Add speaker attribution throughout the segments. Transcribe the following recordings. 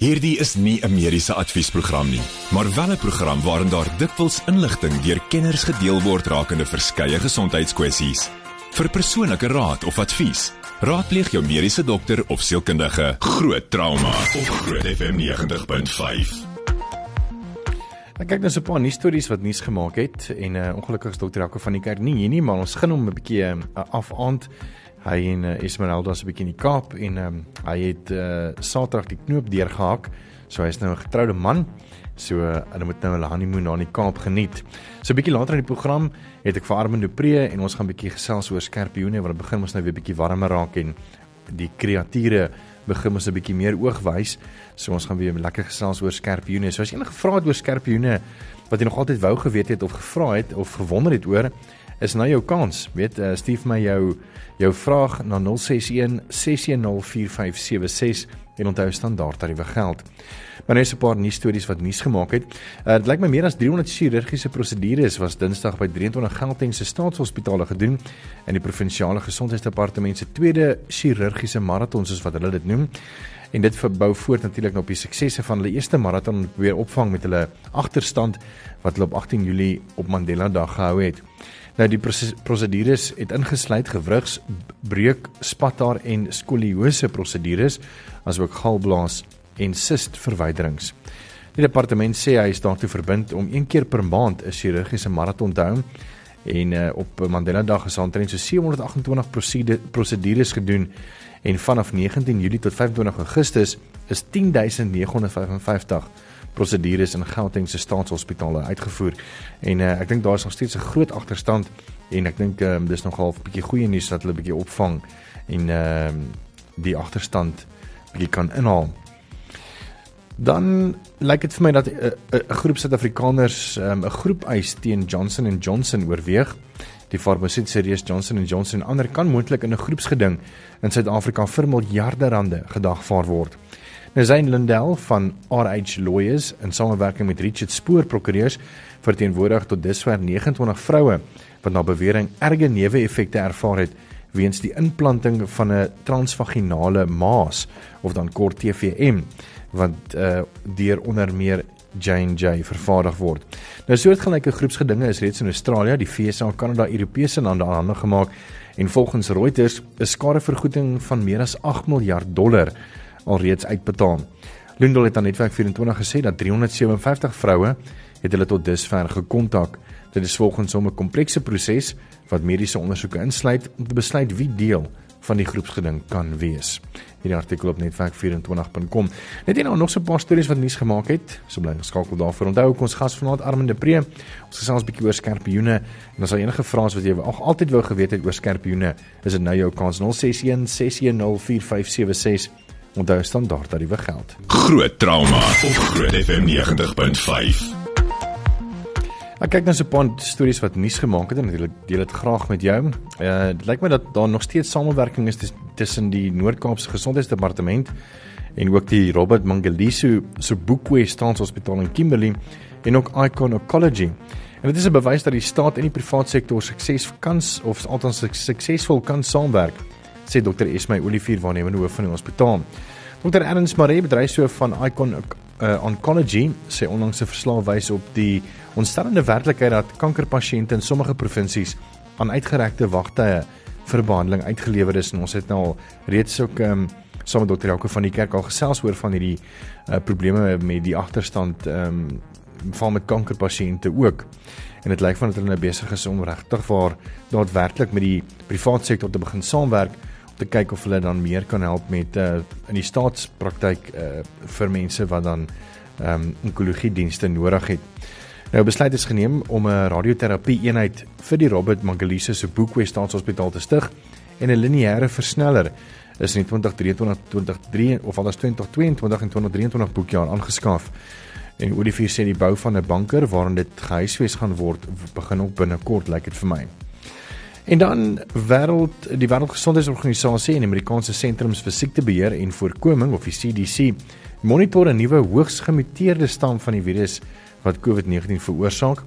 Speaker 1: Hierdie is nie 'n mediese adviesprogram nie, maar wel 'n program waarin daar dikwels inligting deur kenners gedeel word rakende verskeie gesondheidskwessies. Vir persoonlike raad of advies, raadpleeg jou mediese dokter of sielkundige. Groot trauma op Groot FM 90.5.
Speaker 2: Ek kyk nou so 'n paar nuus stories wat nuus gemaak het en uh, ongelukkig is dokter Jaco van die kerk nie hier nie, maar ons gaan hom 'n bietjie uh, afaand hy en uh, Esmeralda se bietjie in die Kaap en um, hy het uh, Saterdag die knoop deurgehak. So hy's nou 'n getroude man. So uh, hulle moet nou hulle honeymoon daar in die Kaap geniet. So 'n bietjie later in die program het ek vir Armando Pre en ons gaan bietjie gesels oor skerpioene want dit begin ons nou weer bietjie warmer raak en die kreature begin ons 'n bietjie meer oog wys. So ons gaan weer lekker gesels oor skerpioene. So as enige vrae het oor skerpioene wat jy nog altyd wou geweet het of gevra het of gewonder het oor, is nou jou kans. Weet, uh, stuur my jou jou vraag na 061 6104576 en onthou standaard tariewe geld. Maar net 'n paar nuus stories wat nuus gemaak het. Uh, dit lyk my meer as 300 chirurgiese prosedures was Dinsdag by 23 Gauteng se staatshospitale gedoen in die provinsiale gesondheidsdepartement se tweede chirurgiese maraton soos wat hulle dit noem. En dit verbou voort natuurlik op die suksesse van hulle eerste maraton weer opvang met hulle agterstand wat hulle op 18 Julie op Mandela Dag gehou het. Nou die prosedures het ingesluit gewrigs breuk, spathaar en skoliose prosedures asook galblaas en sist verwyderings. Die departement sê hy is daartoe verbind om een keer per maand 'n chirurgiese maraton te hou en uh, op Mandela Dag is aantrent so 728 prosedures gedoen en vanaf 19 Julie tot 25 Augustus is 10955 prosedures in Gauteng se staatshospitale uitgevoer. En uh, ek dink daar is nog steeds 'n groot agterstand en ek dink um, dis nogal 'n bietjie goeie nuus dat hulle bietjie opvang en ehm uh, die agterstand bietjie kan inhaal. Dan lyk dit vir my dat 'n uh, uh, groep Suid-Afrikaners 'n um, groep eis teen Johnson & Johnson oorweeg. Die farmaseutiese reus Johnson & Johnson en ander kan moontlik in 'n groepsgeding in Suid-Afrika vir miljarde rande gedagvaar word. Nou Zain Lindell van RH Lawyers in samewerking met Richard Spoor Prokureurs verteenwoordig tot dusver 29 vroue wat na bewering erge neeweffekte ervaar het weens die inplanting van 'n transvaginale maas of dan kort TVM wat uh, deur onder meer J&J vervaardig word. Nou soortgelyke groepsgedinge is reeds in Australië, die VS, Kanada, Europese lande aan hande gemaak en volgens Reuters is skadevergoeding van meer as 8 miljard dollar alreeds uitbetaal. Lindel het aan Netwerk 24 gesê dat 357 vroue het hulle tot dusver gekontak. Dit is volgens hom 'n komplekse proses wat mediese ondersoeke insluit om te besluit wie deel van die groepsgeding kan wees. Hierdie artikel op netwerk24.com. Net hier nou nog so 'n paar stories wat nuus gemaak het. So bly geskakel daarvoor. Onthou ons gas vanaand Armand de Pre. Ons gesels 'n bietjie oor skerpioene en as daar enige vrae is wat jy al altyd wou geweet het oor skerpioene, is dit nou jou kans 061 610 4576 Onthou standaard tariewe geld.
Speaker 1: Groot trauma op Groot FM 90.5.
Speaker 2: Ek kyk nou so 'n paar stories wat nuus gemaak het en ek deel dit graag met jou. Uh dit lyk my dat daar nog steeds samewerking is tussen die Noord-Kaapse Gesondheidsdepartement en ook die Robert Mangaliso se Boekwe Staatshospitaal in Kimberley en ook Icon Oncology. En dit is 'n bewys dat die staat en die private sektor sukses kan of althans suksesvol kan saamwerk sê Dr. Esmey Olivier waarnemende hoof van die hospitaal. Dr. Ernst Maree, bedryfshoof van Icon uh, Oncology, sê onlangs 'n verslag wys op die ontstellende werklikheid dat kankerpasiënte in sommige provinsies aan uitgerekte wagtye vir behandeling uitgelewer is en ons het nou al reeds ook um, saam met Dr. Jaco van die kerk al gesels oor van hierdie uh, probleme met die agterstand ehm um, van met kankerpasiënte ook. En dit lyk van dat hulle nou besig is om regtig waar daadwerklik met die private sektor te begin saamwerk te kyk of hulle dan meer kan help met uh in die staatspraktyk uh vir mense wat dan ehm um, onkologie dienste nodig het. Nou besluit is geneem om 'n radioterapie eenheid vir die Robert Mangaliso se Boekwest Staatshospitaal te stig en 'n lineêre versneller is in 2023 2023 of anders 2022 en 2023 boekjaar aangeskaf. En Olivier sê die bou van 'n banker waarin dit gehuisves gaan word begin ook binnekort lyk dit vir my. En dan wêreld die wêreldgesondheidsorganisasie en Amerikaanse sentrums vir siektebeheer en voorkoming of die CDC monitor 'n nuwe hoogs gemuteerde stam van die virus wat COVID-19 veroorsaak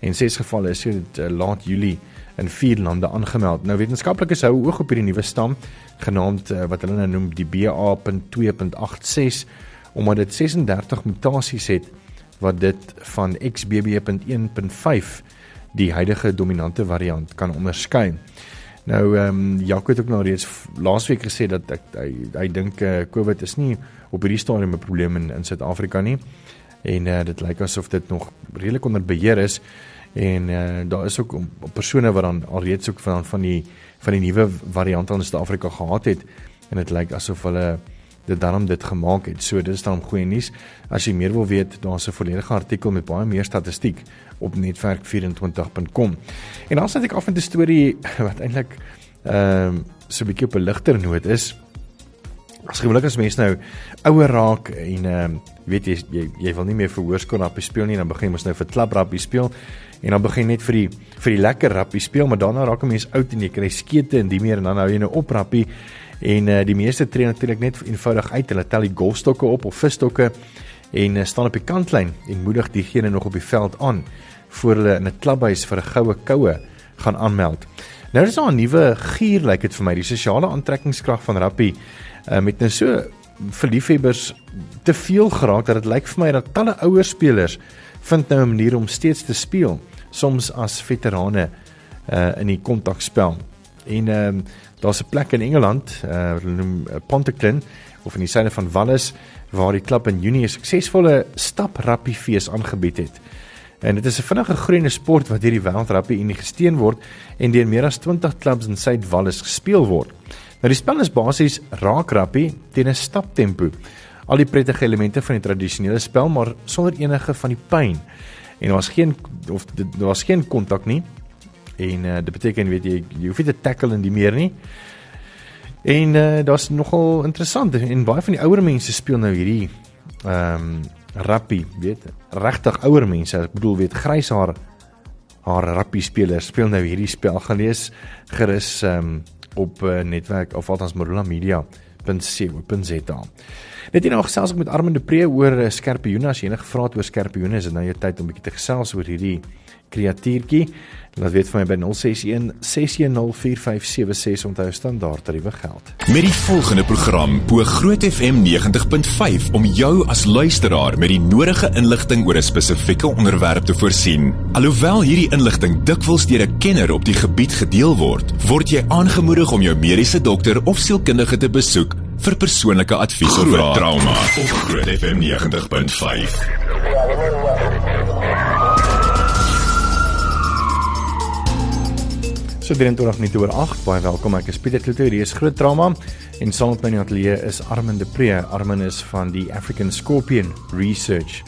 Speaker 2: en ses gevalle is sedert uh, laat Julie in vier lande aangemeld. Nou wetenskaplikes hou oog op hierdie nuwe stam genaamd uh, wat hulle nou noem die BA.2.86 omdat dit 36 mutasies het wat dit van XBB.1.5 die huidige dominante variant kan onderskei. Nou ehm um, Jaco het ook nou reeds laasweek gesê dat ek, hy hy dink uh, COVID is nie op hierdie stadium 'n probleem in in Suid-Afrika nie. En uh, dit lyk asof dit nog redelik onder beheer is en uh, daar is ook persone wat dan alreeds ook van van die van die nuwe variant in Suid-Afrika gehad het en dit lyk asof hulle dit daarom dit gemaak het. So dis dan goeie nuus. As jy meer wil weet, daar's 'n volledige artikel met baie meer statistiek op netwerk24.com. En dan sit ek af met 'n storie wat eintlik ehm um, so 'n bietjie op 'n ligter noot is. As gewoonlik as mense nou ouer raak en ehm um, weet jy, jy jy wil nie meer vir hoërskool rappie speel nie, dan begin jy mos nou vir klub rappie speel en dan begin net vir die vir die lekker rappie speel, maar daarna raak 'n mens oud en jy kry skete en die meer en dan hou jy nou op rappie En uh, die meeste tree natuurlik net eenvoudig uit. Hulle tel die golfstokke op of visstokke en uh, staan op die kantlyn en moedig diegene nog op die veld aan voor hulle in 'n klubhuis vir 'n goue koue gaan aanmeld. Nou is daar 'n nuwe gier lyk like dit vir my, die sosiale aantrekkingskrag van rugby uh, met nou so vir liefhebbers te veel geraak dat dit lyk vir my dat talle ouer spelers vind nou 'n manier om steeds te speel, soms as veterane uh, in die kontakspel. En ehm um, daar's 'n plek in Engeland, uh hulle noem uh, Pontyclun of in die suide van Wales waar die klub in Junie 'n suksesvolle stap rugby fees aangebied het. En dit is 'n vinnige groeiende sport wat deur die Wêreld Rugby Unie gesteun word en deur meer as 20 klubs in Suid-Wales gespeel word. Nou die spel is basies raak rugby teen 'n staptempo. Al die prettige elemente van die tradisionele spel maar sonder enige van die pyn. En daar was geen of daar was geen kontak nie en uh, dit beteken weet jy jy hoef nie te tackle in die meer nie. En uh, daar's nogal interessant en baie van die ouer mense speel nou hierdie ehm um, rugby, weet regtig ouer mense, ek bedoel weet grys haar haar rugby spelers speel nou hierdie spel gelees gerus ehm um, op uh, netwerk of althans Marula Media .co.za. Net hier nou gesels ek met Armand de Pre oor skerpioene as jy enige vrae het oor skerpioene is dit nou jou tyd om 'n bietjie te gesels oor hierdie kreatuurtjie. Laat weet vir my by 061 6104576 onthou standaard tariewe geld.
Speaker 1: Met die volgende program bo Groot FM 90.5 om jou as luisteraar met die nodige inligting oor 'n spesifieke onderwerp te voorsien. Alhoewel hierdie inligting dikwels deur 'n kenner op die gebied gedeel word, word jy aangemoedig om jou mediese dokter of sielkundige te besoek vir persoonlike advies oor trauma op Groot FM 90.5.
Speaker 2: So 23 minute oor 8. Baie welkom. Ek is Pieter Kloete. Hier is groot drama en saam met my in die ateljee is Armin de Pre. Armin is van die African Scorpion Research.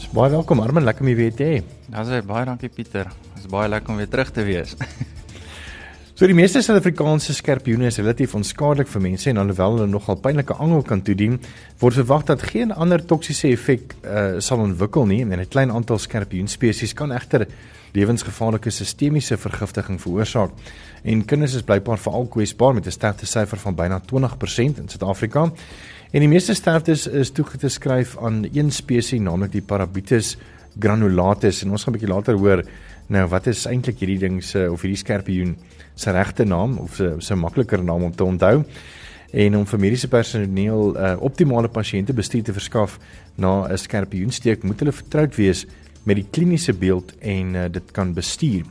Speaker 2: So baie welkom Armin, lekker om jou weer te hê.
Speaker 3: Dankie baie dankie Pieter. Dit is baie lekker om weer terug te wees.
Speaker 2: so die meeste Suid-Afrikaanse skorpioene is relatief onskadelik vir mense en alhoewel hulle nogal pynlike angel kan toedien, word verwag dat geen ander toksiese effek uh, sal ontwikkel nie en 'n klein aantal skorpioen spesies kan egter lewensgevaarlike sistemiese vergiftiging veroorsaak. En kinders is blykbaar veral kwesbaar met 'n sterfte syfer van byna 20% in Suid-Afrika. En die meeste sterftes is toegeskryf aan een spesies, naamlik die Parabitus granulatus. En ons gaan 'n bietjie later hoor nou wat is eintlik hierdie ding se of hierdie skerpioen se regte naam of se se makliker naam om te onthou en om vir mediese personeel uh, optimale pasiënte bestuur te verskaf na 'n skerpioensteek moet hulle vertroud wees met die kliniese beeld en uh, dit kan bestuur.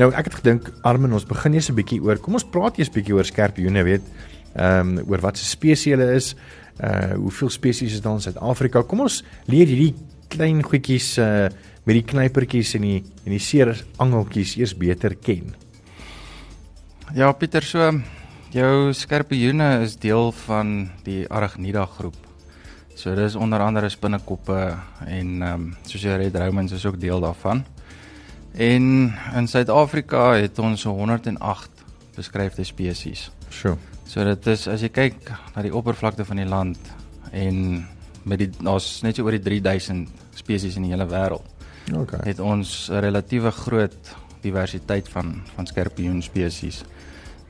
Speaker 2: Nou ek het gedink Armin ons begin eers 'n bietjie oor. Kom ons praat eers bietjie oor skerpioene, weet. Ehm um, oor wat se spesies hulle is. Uh hoeveel spesies is daar in Suid-Afrika? Kom ons leer hierdie klein goedjies uh met die knypertjies en die en die seer angeltjies eers beter ken.
Speaker 3: Ja, Pieter, so jou skerpioene is deel van die Arachnida groep. So dis onder andere spinnekoppe en ehm um, soos jy Red Romans is ook deel daarvan. En in Suid-Afrika het ons 108 beskryfde spesies.
Speaker 2: So.
Speaker 3: So dit is as jy kyk na die oppervlakte van die land en met die daar's net so oor die 3000 spesies in die hele wêreld.
Speaker 2: OK.
Speaker 3: Het ons 'n relatiewe groot diversiteit van van skorpioen spesies.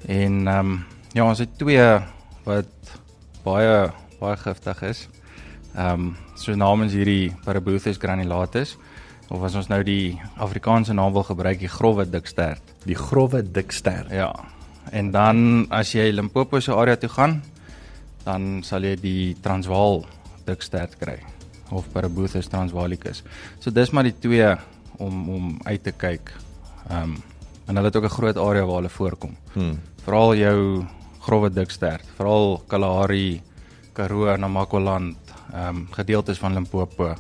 Speaker 3: En ehm um, ja, ons het twee wat baie baie giftig is. Ehm um, so namens hierdie Parabuthus granulatus of as ons nou die Afrikaanse naam wil gebruik, die growwe dikstert.
Speaker 2: Die growwe dikstert.
Speaker 3: Ja. En dan as jy Limpopo se area toe gaan, dan sal jy die Transvaal dikstert kry of Parabuthus transvalicus. So dis maar die twee om om uit te kyk. Ehm um, en hulle het ook 'n groot area waar hulle voorkom. Hmm. Veral jou grouwe dikstert, veral Kalahari, Karoo, Namakoland, ehm um, gedeeltes van Limpopo.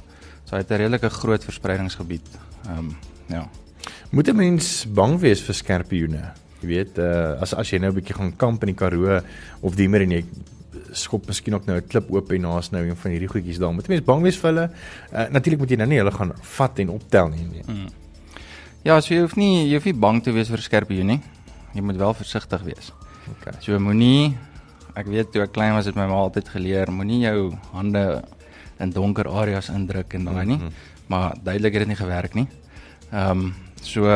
Speaker 3: So hy het 'n redelike groot verspreidingsgebied. Ehm um, ja.
Speaker 2: Moet 'n mens bang wees vir skerpioene? Jy weet, uh, as as jy nou 'n bietjie gaan kamp in die Karoo of die meer en jy skop miskien ook nou 'n klip oop en daar's nou een van hierdie goedjies daar. Moet jy mens bang wees vir hulle? Uh, Natuurlik moet jy nou nie hulle gaan vat en optel nie. nie. Hmm.
Speaker 3: Ja, so jy hoef nie jy hoef nie bang te wees vir skerpioene nie. Jy moet wel versigtig wees. Okay. So moenie ek weet toe ek klein was het my ma altyd geleer, moenie jou hande in donker areas indruk en daai nie. Mm -hmm. Maar duidelik het dit nie gewerk nie. Ehm um, so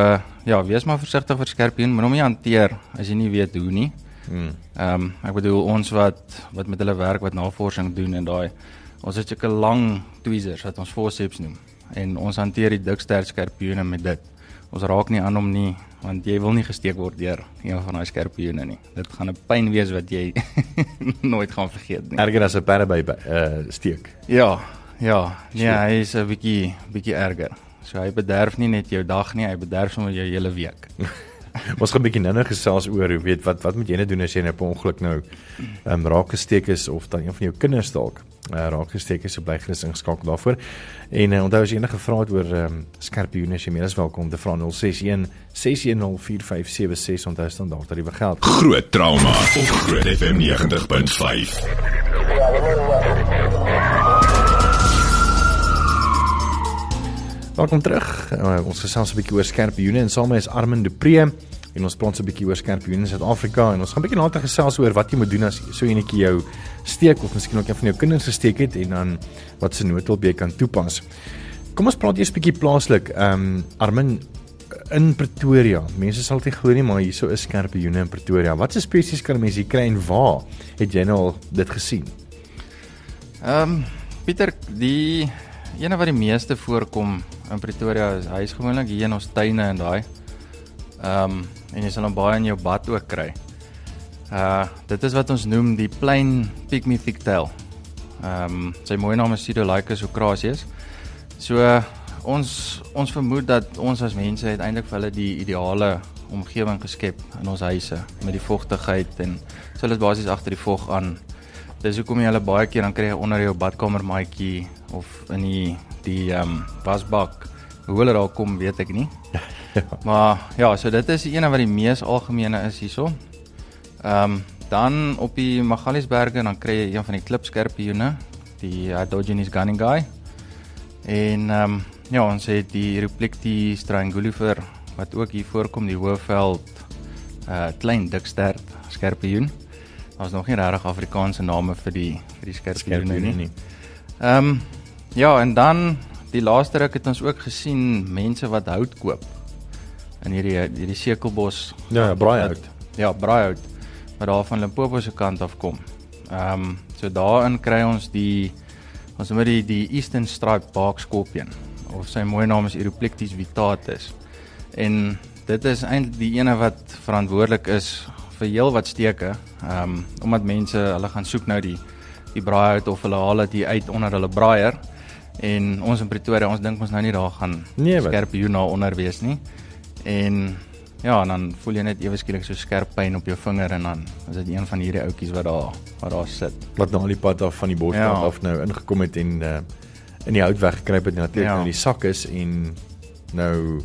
Speaker 3: ja, wees maar versigtig vir skerpioen, moenie hom nie hanteer as jy nie weet hoe nie. Hmm. Ehm um, ek bedoel ons wat wat met hulle werk wat navorsing doen en daai ons het sulke lang tweezers wat ons forceps noem en ons hanteer die dikster skerpioene met dit. Ons raak nie aan hom nie want jy wil nie gesteek word deur een van daai skerpioene nie. Dit gaan 'n pyn wees wat jy nooit gaan vergeet nie.
Speaker 2: Erger as 'n perde by uh steek.
Speaker 3: Ja. Ja, nee, hy is 'n bietjie bietjie erger. So hy bederf nie net jou dag nie, hy bederf sommer jou hele week.
Speaker 2: Ons gaan 'n bietjie nou-nou gesels oor hoe weet wat wat moet jy net doen as jy net nou per ongeluk nou ehm um, raak gesteek is of dan een van jou kinders dalk uh, raak gesteek is, so bly gerus ingeskakel daarvoor. En uh, onthou as jy enige vrae het oor ehm um, skerpioene, jy meer as welkom te vra 061 6104576 onthou standaard tariewe geld.
Speaker 1: Groot trauma op Groot FM 90.5.
Speaker 2: Welkom terug. Uh, ons gesels 'n bietjie oor skerpioene en saam met is Armin de Pre en ons praat 'n bietjie oor skerpioene in Suid-Afrika en ons gaan 'n bietjie later gesels oor wat jy moet doen as so enetjie jou steek of miskien ook een van jou kinders gesteek het en dan wat se noodhulp jy kan toepas. Kom ons praat eers 'n bietjie plaaslik. Ehm um, Armin in Pretoria. Mense sal dit glo nie, maar hierso is skerpioene in Pretoria. Watse spesies kan mense hier kry en waar het jy nou al dit gesien?
Speaker 3: Ehm um, Pieter, die ene wat die meeste voorkom in Pretoria is hy is gewoonlik hier in ons tuine en daai. Ehm um, en jy sal hom baie in jou bad ook kry. Uh dit is wat ons noem die plain pygmy thicktail. Ehm um, sy mooi naam is Pseudolycus ocrasius. So uh, ons ons vermoed dat ons as mense uiteindelik vir hulle die ideale omgewing geskep in ons huise met die vogtigheid en so hulle is basies agter die vog aan. Dis hoekom jy hulle baie keer dan kry onder jou badkamermaatjie of in die die ehm um, wasbak. Hoe hulle daar kom, weet ek nie. ja. Maar ja, so dit is die een wat die mees algemene is hierso. Ehm um, dan op die Magaliesberge dan kry jy een van die klipskerpioene, die Diogenes gunningi. En ehm um, ja, ons het die Replecti strangulifer wat ook hier voorkom, die Hoëveld uh klein dikstert skerpioen. Daar's nog nie regtig Afrikaanse name vir die vir die skerpioene nie. Ehm um, ja, en dan die laaste ruk het ons ook gesien mense wat hout koop in hierdie hierdie sekelbos.
Speaker 2: Ja, ja braaihout.
Speaker 3: Ja, braaihout wat daar van Limpopo se kant af kom. Ehm um, so daarin kry ons die ons noem dit die Eastern Stripe Bark Scorpion of sy mooi naam is Eroplectis vitatus. En dit is eintlik die ene wat verantwoordelik is vir heel wat steke. Ehm um, omdat mense hulle gaan soek nou die die braaihout of hulle haal dit uit onder hulle braaier. En ons in Pretoria, ons dink ons nou nie daar gaan nee, skerp joena onder wees nie. En ja, en dan voel jy net ewe skielik so skerp pyn op jou vinger en dan is dit een van hierdie ouetjies wat daar wat daar sit.
Speaker 2: Wat nou al die pad af van die boskant ja. af nou ingekom het en uh, in die hout weggekruip het natuurlik ja. in die sak is en nou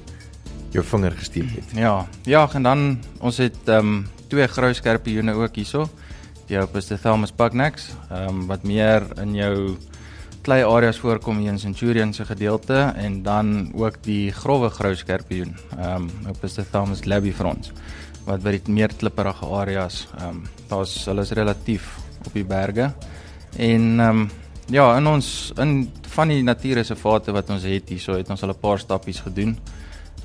Speaker 2: jou vinger gesteek het.
Speaker 3: Ja. Ja, en dan ons het ehm um, twee grou skerpe joene ook hierso. Die op is die Thelmus pugnax, ehm um, wat meer in jou klei areas voorkom hier in Centurion se gedeelte en dan ook die grouwe grou skerpioen. Ehm um, op is die Thames labifrons wat by die meer klipperige areas ehm um, daar's hulle is relatief op die berge. En ehm um, ja, in ons in van die natuurreservate wat ons het hier, so het ons al 'n paar stappies gedoen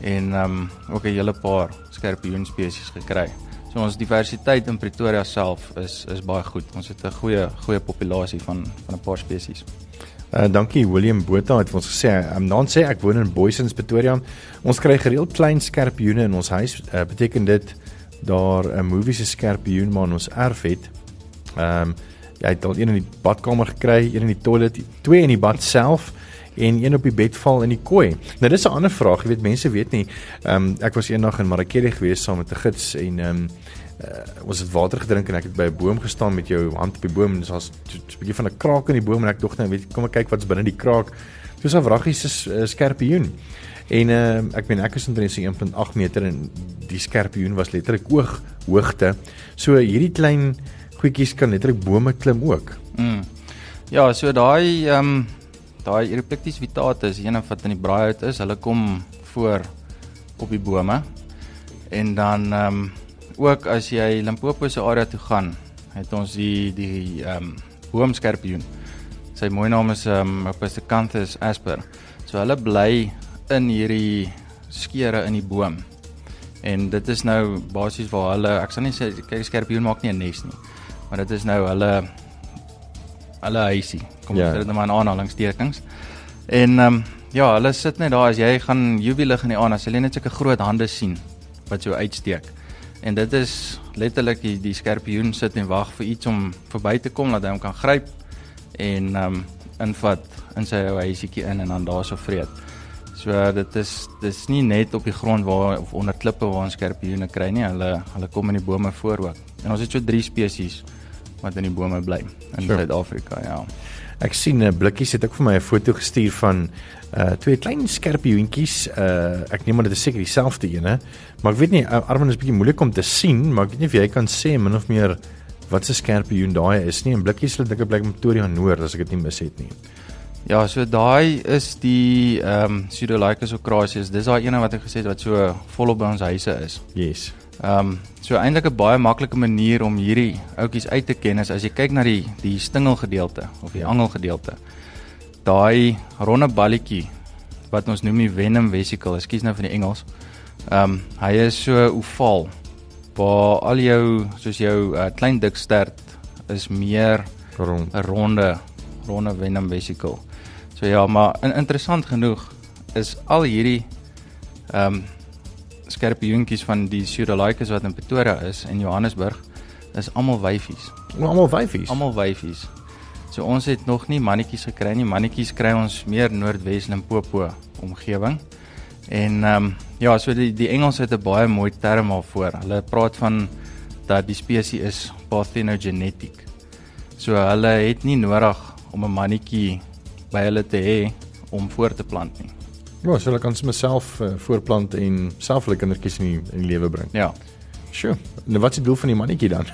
Speaker 3: en ehm um, ook 'n hele paar skerpioen spesies gekry. So ons diversiteit in Pretoria self is is baie goed. Ons het 'n goeie goeie populasie van van 'n paar spesies.
Speaker 2: Uh, dankie William Botha het ons gesê, um, dan sê ek woon in Boysens Pretoria. Ons kry gereeld klein skerpioene in ons huis. Uh, beteken dit daar 'n movie se skerpioen maar ons erf het. Ehm um, Jy het al een in die badkamer gekry, een in die toilet, twee in die bad self en een op die bed val in die kooi. Nou dis 'n ander vraag, jy weet mense weet nie. Ehm um, ek was eendag in Marakele gewees saam met 'n gids en ehm um, uh, ons het water gedrink en ek het by 'n boom gestaan met jou hand op die boom en was 'n bietjie van 'n kraak in die boom en ek dog net weet kom ek kyk wat's binne die kraak. Dis 'n wraggies 'n uh, skerpioen. En uh, ek meen ek is omtrent so 1.8 meter en die skerpioen was letterlik oog hoogte. So hierdie klein goedjies kan letterlik bome klim ook.
Speaker 3: Mm. Ja, so daai ehm um, daai Eruplectis vitatus, een wat in die braaihout is, hulle kom voor op die bome. En dan ehm um, ook as jy Limpopo se area toe gaan, het ons die die ehm um, boomskerpioen. Sy mooi naam is ehm um, Opisthocanthus asper. So hulle bly in hierdie skeure in die boom. En dit is nou basies waar hulle, ek sal nie sê kyk skerpioen maak nie 'n nes nie. Maar dit is nou hulle hulle huisie. Kom ons ja. sê dit nou maar in aanhalingstekens. En ehm um, ja, hulle sit net daar as jy gaan juwelig in die aand, as jy net sulke groot hande sien wat so uitsteek. En dit is letterlik die, die skerpioen sit en wag vir iets om verby te kom dat hy hom kan gryp en ehm um, invat in sy ou huisietjie in en dan daarso vreet. So dit is dis nie net op die grond waar of onder klippe waar ons skerpioene kry nie. Hulle hulle kom in die bome voor ook. En ons het so drie spesies wat in die bome bly in Suid-Afrika, ja.
Speaker 2: Ek sien 'n uh, blikkies het ook vir my 'n foto gestuur van uh twee klein skerpioentjies. Uh ek neem maar dit is seker dieselfde ene, maar ek weet nie Armin is bietjie moeilik om te sien, maar ek weet nie of jy kan sê min of meer wat se skerpioen daai is nie. En blikkies het ek blyk Pretoria Noord as ek dit nie mis het nie.
Speaker 3: Ja, so daai is die ehm um, Pseudolycus ocrasius. Dis daai ene wat ek gesê het wat so volop by ons huise is.
Speaker 2: Yes.
Speaker 3: Ehm um, so eintlik 'n baie maklike manier om hierdie outjies uit te ken is as jy kyk na die die stingelgedeelte of die angelgedeelte. Daai ronde balletjie wat ons noem die venom vesicle, ekskuus nou van die Engels. Ehm um, hy is so ovaal waar al jou soos jou uh, klein dik stert is meer
Speaker 2: rond
Speaker 3: 'n ronde ronde venom vesicle. So ja, maar in, interessant genoeg is al hierdie ehm um, skerpioentjies van die Pseudolycus wat in Pretoria is en Johannesburg is almal wyfies.
Speaker 2: Almal wyfies.
Speaker 3: Almal wyfies. So ons het nog nie mannetjies gekry nie. Mannetjies kry ons meer Noordwes Limpopo omgewing. En ehm um, ja, so die die Engels het 'n baie mooi term daarvoor. Hulle praat van dat die spesies is parthenogenetic. So hulle het nie nodig om 'n mannetjie by hulle te hê om voort te plant nie.
Speaker 2: Ja, so hulle kan sommer self uh, voorplant en self hulle kindertjies in die, in die lewe bring.
Speaker 3: Ja.
Speaker 2: Sjoe. Nou wat is die doel van die mannetjie dan?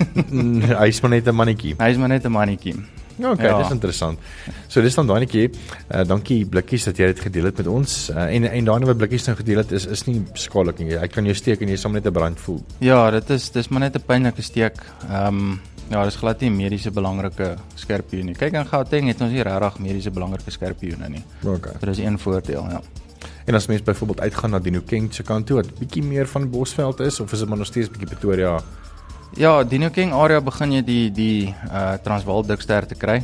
Speaker 2: Hy is maar net 'n mannetjie.
Speaker 3: Hy is maar net 'n mannetjie.
Speaker 2: Ja, okay, ja. dis interessant. So dis dan daai netjie. Uh, dankie blikkies dat jy dit gedeel het met ons. Uh, en en daai wat blikkies nou gedeel het is is nie skadelik nie. Ek kan jou steek en jy sal net 'n brand voel.
Speaker 3: Ja, dit is dis maar net 'n pynlike steek. Ehm um, Ja, dis glad nie mediese belangrike skerpioen nie. Kyk in Gauteng het ons nie regtig mediese belangrike skerpioene nie.
Speaker 2: Okay.
Speaker 3: Dit is een voordeel, ja.
Speaker 2: En as mens byvoorbeeld uitgaan na Dinokeng se kant toe, wat bietjie meer van Bosveld is of is dit maar nog steeds bietjie Pretoria?
Speaker 3: Ja, Dinokeng area begin jy die die uh Transvaal dikster te kry.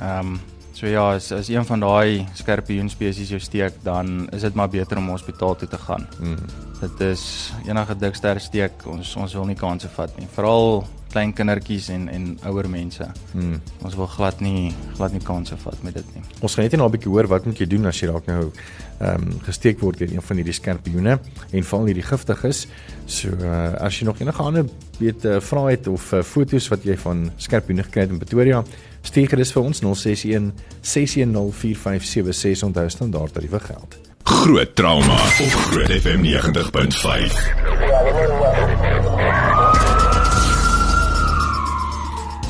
Speaker 3: Ehm um, so ja, as as een van daai skerpioen spesies jou steek, dan is dit maar beter om hospitaal toe te gaan.
Speaker 2: Mm.
Speaker 3: Dit is enige dikster steek, ons ons wil nie kanse vat nie. Veral klein kindertjies en en ouer mense.
Speaker 2: Hmm.
Speaker 3: Ons wil glad nie glad nie kanse vat met dit nie.
Speaker 2: Ons gaan net nou 'n bietjie hoor wat moet jy doen as jy dalk nou ehm um, gesteek word deur een van hierdie skerpioene en val hierdie giftig is. So uh, as jy nog enige ander weet uh, vrae het of uh, foto's wat jy van skerpioene gekry het in Pretoria, stuur gerus vir ons 061 610 4576 onthou standaard tariewe geld.
Speaker 1: Groot trauma op Groot FM 90.5.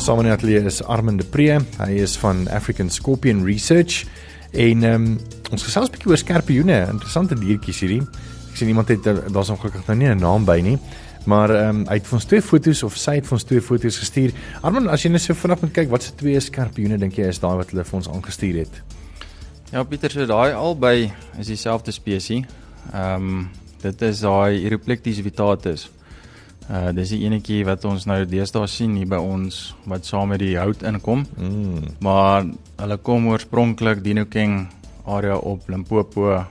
Speaker 2: Saam in die ateljee is Armand de Pre. Hy is van African Scorpion Research en um, ons gesels 'n bietjie oor skerpioene, interessante diertjies hierdie. Ek sien iemand het daar's ongelukkig nou nie 'n naam by nie, maar ehm um, hy het vir ons twee foto's of sy het vir ons twee foto's gestuur. Armand, as jy net so vinnig moet kyk, wat se twee skerpioene dink jy is daai wat hulle vir ons aangestuur het?
Speaker 3: Ja, Pieter, so daai albei is dieselfde spesies. Ehm um, dit is daai Eroplectis vitatus. Uh dis die enetjie wat ons nou deesdae sien hier by ons wat saam met die hout inkom.
Speaker 2: Mm.
Speaker 3: Maar hulle kom oorspronklik Dinokeng area op Limpopo uh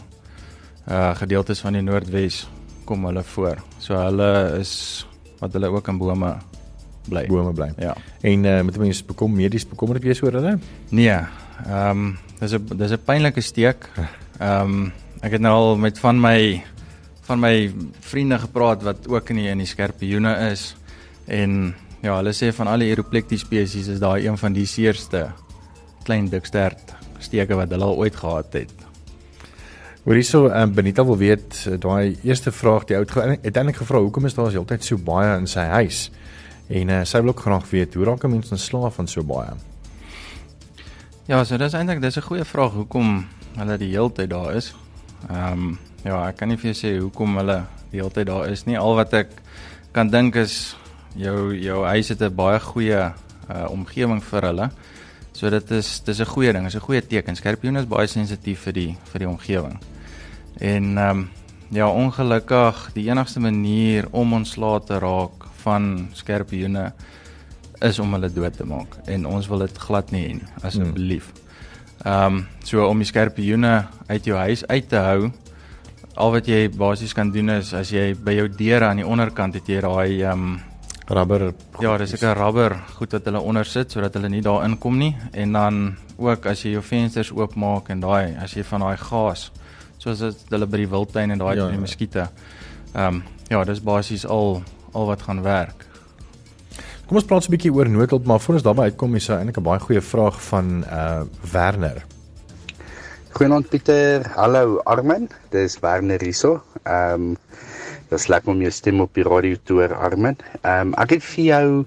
Speaker 3: gedeeltes van die Noordwes kom hulle voor. So hulle is wat hulle ook in bome bly.
Speaker 2: bome bly.
Speaker 3: Ja.
Speaker 2: En uh, moet mense bekom medies bekommerd wees oor hulle?
Speaker 3: Nee. Ehm um, dis 'n dis 'n pynlike steek. Ehm um, ek het nou al met van my van my vriende gepraat wat ook in die in die skerpioene is en ja, hulle sê van al die Eroplectis spesies is daai een van die seerste klein dikstert steke wat hulle al ooit gehad het.
Speaker 2: Hoor hierso, um, Benita wil weet uh, daai eerste vraag die ou het uiteindelik gevra hoekom is daar heeltyd so baie in sy huis? En uh, sy wil ook graag weet hoe raak 'n mens ontslaaf van so baie?
Speaker 3: Ja, so dis eintlik dis 'n goeie vraag hoekom hulle die hele tyd daar is. Ehm um, ja, ek kan nie vir jou sê hoekom hulle die hele tyd daar is nie. Al wat ek kan dink is jou jou huis het 'n baie goeie uh omgewing vir hulle. So dit is dis 'n goeie ding, dis 'n goeie teken. Skorpioene is baie sensitief vir die vir die omgewing. En ehm um, ja, ongelukkig die enigste manier om ontslae te raak van skorpioene is om hulle dood te maak. En ons wil dit glad nie hê nie asseblief. Ehm um, so om die skorpioene uit jou huis uit te hou al wat jy basies kan doen is as jy by jou deure aan die onderkant het jy daai ehm um,
Speaker 2: rubber
Speaker 3: Ja, dis 'n rubber goed wat hulle onder sit sodat hulle nie daar inkom nie. En dan ook as jy jou vensters oopmaak en daai as jy van daai gas soos dit hulle by die wildtuin en daai
Speaker 2: Ja,
Speaker 3: ja, die muskiete. Ehm um, ja, dis basies al al wat gaan werk.
Speaker 2: Kom ons praat so 'n bietjie oor noodhulp, maar voor ons daarby uitkom, is daar eintlik 'n baie goeie vraag van uh Werner.
Speaker 4: Goeienaand Pieter. Hallo Armin. Dis Werner hierso. Ehm um, dis lekker om jou stem op die radio te hoor Armin. Ehm um, ek het vir jou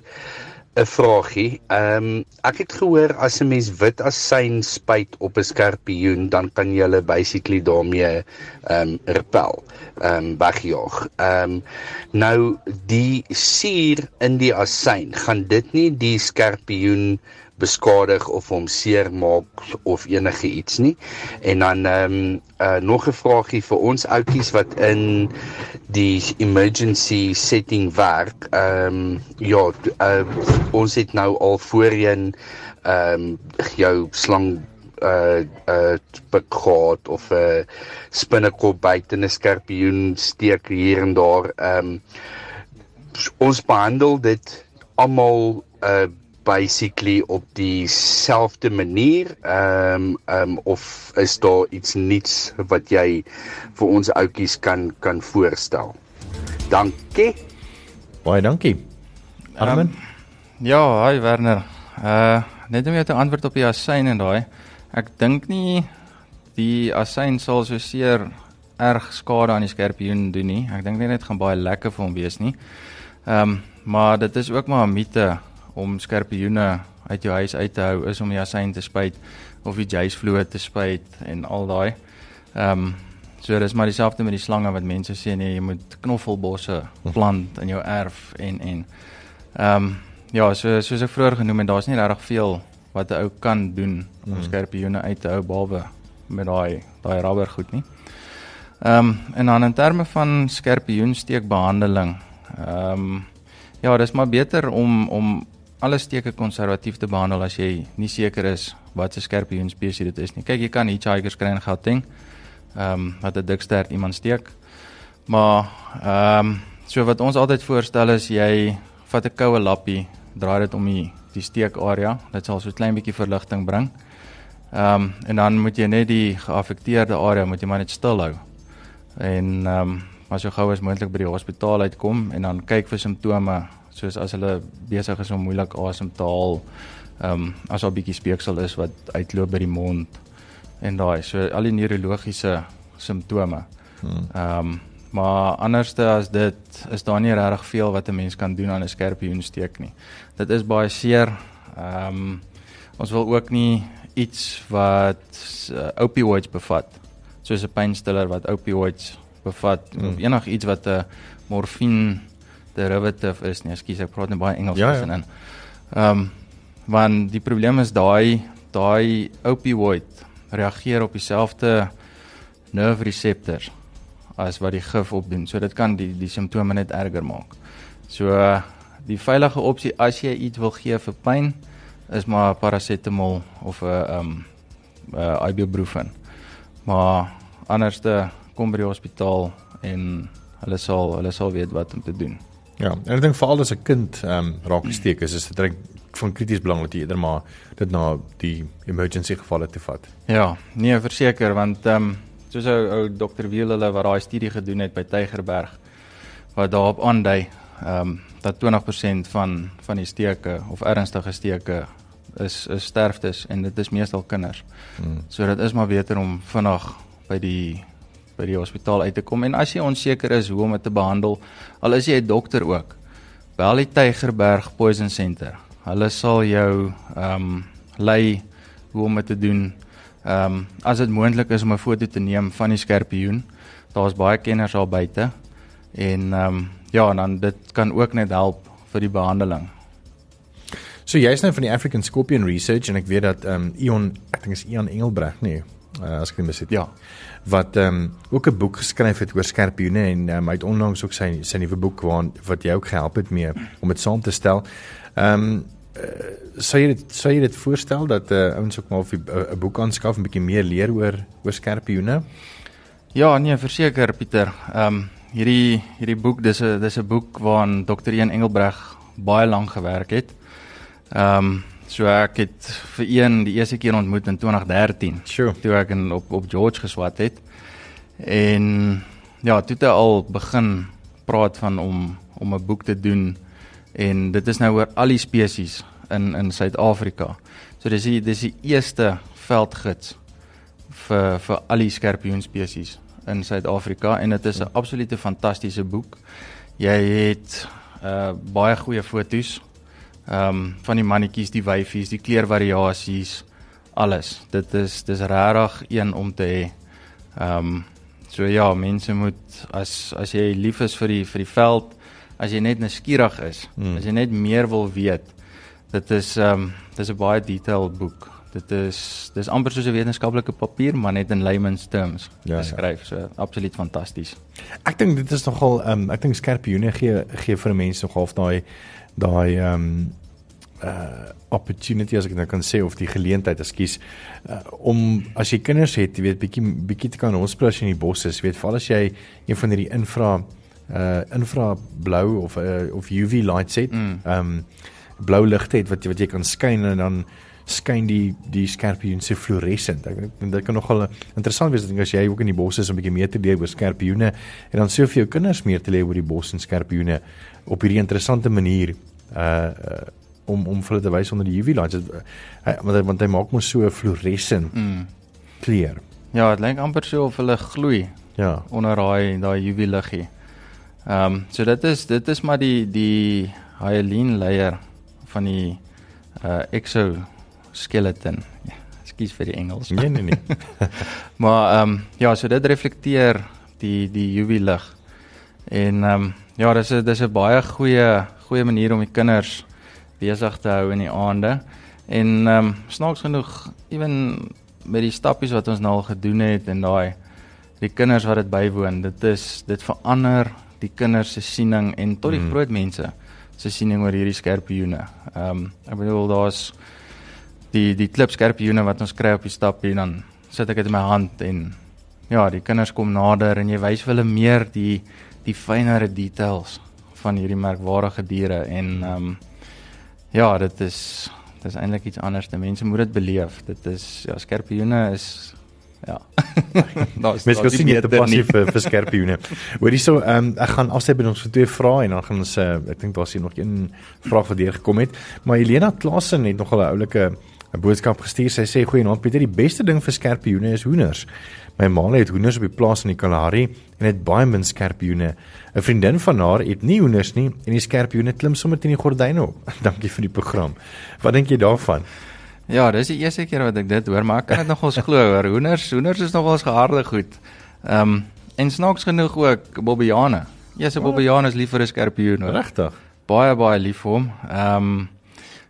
Speaker 4: 'n vraagie. Ehm um, ek het gehoor as 'n mens wit asyn spuit op 'n skorpioen, dan kan jy hulle basically daarmee ehm um, repel, ehm um, wegjaag. Ehm um, nou die suur in die asyn, gaan dit nie die skorpioen beskadig of hom seermaak of enige iets nie. En dan ehm um, uh, nog 'n vraagie vir ons ouetjies wat in die emergency setting werk. Ehm um, ja, uh, ons het nou al voorheen ehm um, jou slang uh uh pik gehad of 'n uh, spinnekop byt in 'n skorpioen steek hier en daar. Ehm um, ons behandel dit almal uh basically op dieselfde manier ehm um, ehm um, of is daar iets nuuts wat jy vir ons ouetjies kan kan voorstel. Dankie.
Speaker 2: Baie dankie. Armin.
Speaker 3: Um, ja, hi Werner. Uh net om jou te antwoord op die asyn en daai. Ek dink nie die asyn sal so seer erg skade aan die skorpioen doen nie. Ek dink net dit gaan baie lekker vir hom wees nie. Ehm um, maar dit is ook maar 'n mite om skorpioene uit jou huis uit te hou is om die asyn te spuit of die jacevloer te spuit en al daai. Ehm um, so dis maar dieselfde met die slange wat mense sê nee, jy moet knoffelbosse plant in jou erf en en ehm um, ja, so soos ek vroeër genoem het, daar's nie regtig veel wat 'n ou kan doen om
Speaker 2: Mm.
Speaker 3: skorpioene uit te hou behalwe met daai daai rubber goed nie. Ehm um, en dan in terme van skorpioensteekbehandeling. Ehm um, ja, dis maar beter om om alle steke konservatief te behandel as jy nie seker is wat se skorpioen spesies dit is nie. Kyk, jy kan hitchhikers kry in Gauteng. Ehm um, wat 'n dik stert iemand steek. Maar ehm um, so wat ons altyd voorstel is jy vat 'n koue lappie, draai dit om die die steekarea. Dit sal so 'n klein bietjie verligting bring. Ehm um, en dan moet jy net die geaffekteerde area moet jy maar net stil hou. En ehm um, maar so gou as moontlik by die hospitaal uitkom en dan kyk vir simptome soos as hulle besig is om moeilik asem te haal. Ehm um, as daar 'n bietjie speeksel is wat uitloop by die mond en daai so al die neurologiese simptome.
Speaker 2: Hmm.
Speaker 3: Ehm um, maar anderste as dit is daar nie regtig veel wat 'n mens kan doen aan 'n skorpioensteek nie. Dit is baie seer. Ehm um, ons wil ook nie iets wat uh, opioids bevat soos 'n pynstiller wat opioids bevat
Speaker 2: Mm.
Speaker 3: mm. of enigiets wat 'n morfine derivative is nie. Ekskuus, ek praat net baie Engels
Speaker 2: Ja, ja.
Speaker 3: tussenin. Ehm um, want die probleem is daai daai opioid reageer op dieselfde nerve receptors as wat die gif opdoen. So dit kan die die simptome net erger maak. So die veilige opsie as jy iets wil gee vir pyn is maar parasetamol of 'n uh, um uh, ibuprofen. Maar anderste kom by die hospitaal en hulle sal hulle sal weet wat om te doen.
Speaker 2: Ja, en ek dink veral as 'n kind ehm um, raak gesteek is, is dit reg van krities belang dat jy eerder maar dit na die emergency gevalle te vat.
Speaker 3: Ja, nee, verseker want ehm um, soos ou ou dokter Wiel hulle wat daai studie gedoen het by Tygerberg wat daarop aandui ehm um, dat 20% van van die steke of ernstige steke is is sterftes en dit is meestal kinders. Hmm. So dit is maar beter om vinnig by die by die hospitaal uit te kom en as jy onseker is hoe om dit te behandel, al is jy 'n dokter ook, bel die Tygerberg Poison Center. Hulle sal jou ehm um, lei hoe om dit te doen. Ehm um, as dit moontlik is om 'n foto te neem van die skorpioen, daar's baie kenners daar buite en ehm um, ja, dan dit kan ook net help vir die behandeling.
Speaker 2: So jy's nou van die African Scorpion Research en ek weet dat ehm um, Ion, ek dink is Ion Engelbreg nie, uh, as ek nie mis het.
Speaker 3: Ja.
Speaker 2: Wat ehm um, ook 'n boek geskryf het oor skorpioene en um, hy het onlangs ook sy sy nuwe boek waar wat jy ook gehelp het mee om dit saam te stel. Ehm um, uh, sou jy dit sou jy dit voorstel dat uh, ouens ook maar 'n boek aanskaf en 'n bietjie meer leer oor oor skorpioene?
Speaker 3: Ja, nee, verseker Pieter. Ehm um, hierdie hierdie boek dis 'n dis 'n boek waaraan Dr. Ian Engelbreg baie lank gewerk het. Ehm um, so ek het vir een die eerste keer ontmoet in 2013.
Speaker 2: Sure.
Speaker 3: Toe ek in op op George geswat het. En ja, toe het al begin praat van om om 'n boek te doen en dit is nou oor al die spesies in in Suid-Afrika. So dis die dis die eerste veldgids vir vir al die skorpioen spesies in Suid-Afrika en dit is 'n absolute fantastiese boek. Jy het uh baie goeie foto's ehm um, van die mannetjies, die wyfies, die kleurvariasies, alles. Dit is dis regtig een om te hê. Ehm um, so ja, mense moet as as jy lief is vir die vir die veld, as jy net nuuskierig is, hmm. as jy net meer wil weet. Dit is ehm um, dis 'n baie detailed boek. Dit is dis amper soos 'n wetenskaplike papier, maar net in layman's terms ja, geskryf. Ja. So absoluut fantasties.
Speaker 2: Ek dink dit is nogal ehm um, ek dink skerpioene gee gee vir mense nog half daai daai ehm um, uh opportunity as ek nou kan sê of die geleentheid, ekskuus, uh, om as jy kinders het, jy weet bietjie bietjie te kan rondsplas in die bosse, jy weet veral as jy een van hierdie infra uh infra blou of uh, of UV lights het, mm. ehm mm. um, blou ligte het wat wat jy kan skyn en dan skyn die die skorpioen se fluoresent. Ek dink dit kan nogal interessant wees as jy ook in die bosse is om 'n bietjie meer te leer oor skorpioene en dan vir jou kinders meer te leer oor die bos en skorpioene op hierdie interessante manier uh, uh om om hulle te wys onder die UV lights. Hy want hy, want hy maak mos so 'n fluoresent mm. kleur.
Speaker 3: Ja, dit lyk amper so of hulle gloei.
Speaker 2: Ja,
Speaker 3: onder daai daai UV liggie. Ehm um, so dit is dit is maar die die hyaline layer van die uh exo skeleton. Ja, Ekskuus vir die Engels.
Speaker 2: Nee nee nee.
Speaker 3: maar ehm um, ja, so dit reflekteer die die UV lig. En ehm um, ja, dis 'n dis 'n baie goeie goeie manier om die kinders besig te hou in die aande. En ehm um, snaaks genoeg, ewen met die stappies wat ons nou al gedoen het en daai die kinders wat dit bywoon, dit is dit verander die kinders se siening en tot die mm. groot mense se siening oor hierdie skerpioene. Ehm um, ek bedoel daar's die die klipskerpioene wat ons kry op die stappie dan sit ek dit in my hand en ja, die kinders kom nader en jy wys hulle meer die die fynere details van hierdie merkwaardige diere en ehm um, ja, dit is dit is eintlik iets anders. Die mense moet dit beleef. Dit is ja, skerpioene is ja.
Speaker 2: Daar's Mens kan sien jy te passie vir vir skerpioene. Hoor hierso, ehm um, ek gaan afsê by ons vir twee vrae en dan gaan ons uh, ek dink daar's hier nog een vraag wat deur gekom het. Maar Helena Klasen het nog 'n oulike 'n boodskap gestuur. Sy sê goeienaand Pieter, die beste ding vir skerpioene is hoenders. My ma het hoenders op die plaas in die Kalahari en het baie min skerpioene. 'n Vriendin van haar het nie hoenders nie en die skerpioene klim sommer teen die gordyne op. Dankie vir die program. Wat dink jy daarvan?
Speaker 3: Ja, dis die eerste keer wat ek dit hoor, maar ek kan dit nogals glo hoor. Hoenders, hoenders is nogals geharde goed. Ehm um, en snaaks genoeg ook bobbiane. Ja, se bobbiane is lief vir 'n skerpioen.
Speaker 2: Regtig?
Speaker 3: Baie baie lief vir hom. Ehm um,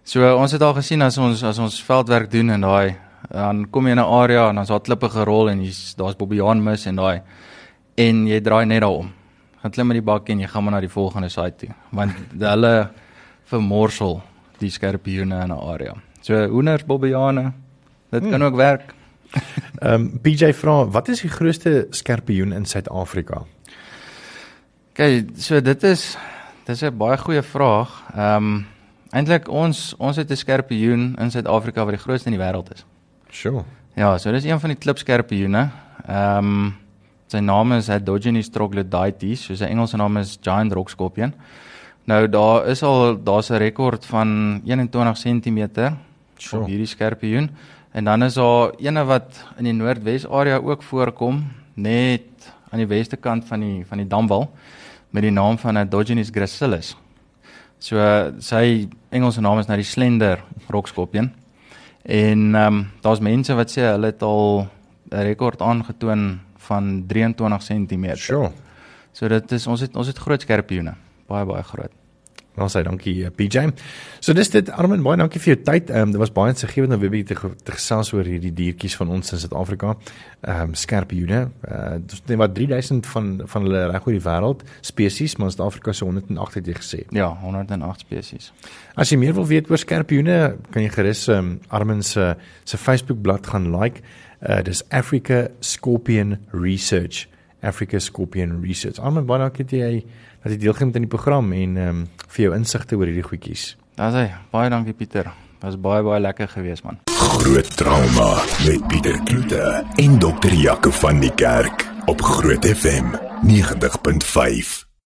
Speaker 3: So ons het al gesien as ons as ons veldwerk doen en daai dan kom jy in 'n area en dan's daar klippe gerol en hier's daar's bobbejaan mis en daai en jy draai net daaroom. Gaan klim met die bakkie en jy gaan maar na die volgende site toe want hulle vermorsel die skorpioene in 'n area. So hoenders bobbejane dit kan hmm. ook werk.
Speaker 2: Ehm um, BJ vra wat is die grootste skorpioen in Suid-Afrika?
Speaker 3: Kyk, so dit is dis 'n baie goeie vraag. Ehm um, eintlik ons ons het 'n skorpioen in Suid-Afrika wat die grootste in die wêreld is.
Speaker 2: Sure.
Speaker 3: Ja, so dis een van die klipskorpioene. Ehm um, sy naam is Hadrogenes troglodytes, so sy Engelse naam is giant rock scorpion. Nou daar is al daar's 'n rekord van 21 cm
Speaker 2: Sure.
Speaker 3: op hierdie skorpioen. En dan is daar ene wat in die Noordwes area ook voorkom, net aan die weste kant van die van die damwal met die naam van Hadrogenes gracilis. So sy Engelse naam is nou die slender rokskorpioen. En ehm um, daar's mense wat sê hulle het al 'n rekord aangetoon van 23 cm.
Speaker 2: Sure.
Speaker 3: So dit is ons het ons het groot skorpioene, baie baie groot.
Speaker 2: Ons sê dankie eh, PJ. So dis dit Armin, baie dankie vir jou tyd. Ehm um, dit was baie insiggewend om weer bietjie te, te gesels oor hierdie diertjies van ons in Suid-Afrika. Ehm um, skerpioene. Uh dis net wat 3000 van van hulle reg oor die wêreld spesies, maar in Suid-Afrika se 108 het jy gesê.
Speaker 3: Ja, 108 spesies.
Speaker 2: As jy meer wil weet oor skerpioene, kan jy gerus ehm um, Armin se se Facebook bladsy gaan like. Uh dis Africa Scorpion Research. Africa Scorpion Research. Armin, baie dankie dat jy dat jy deelgeneem het aan die program en ehm um, vir jou insigte oor hierdie goedjies.
Speaker 3: Daar's hy. Baie dankie Pieter. Was baie baie lekker geweest man.
Speaker 1: Groot trauma met Pieter Kloete en dokter Jaco van die Kerk op Groot FM 90.5.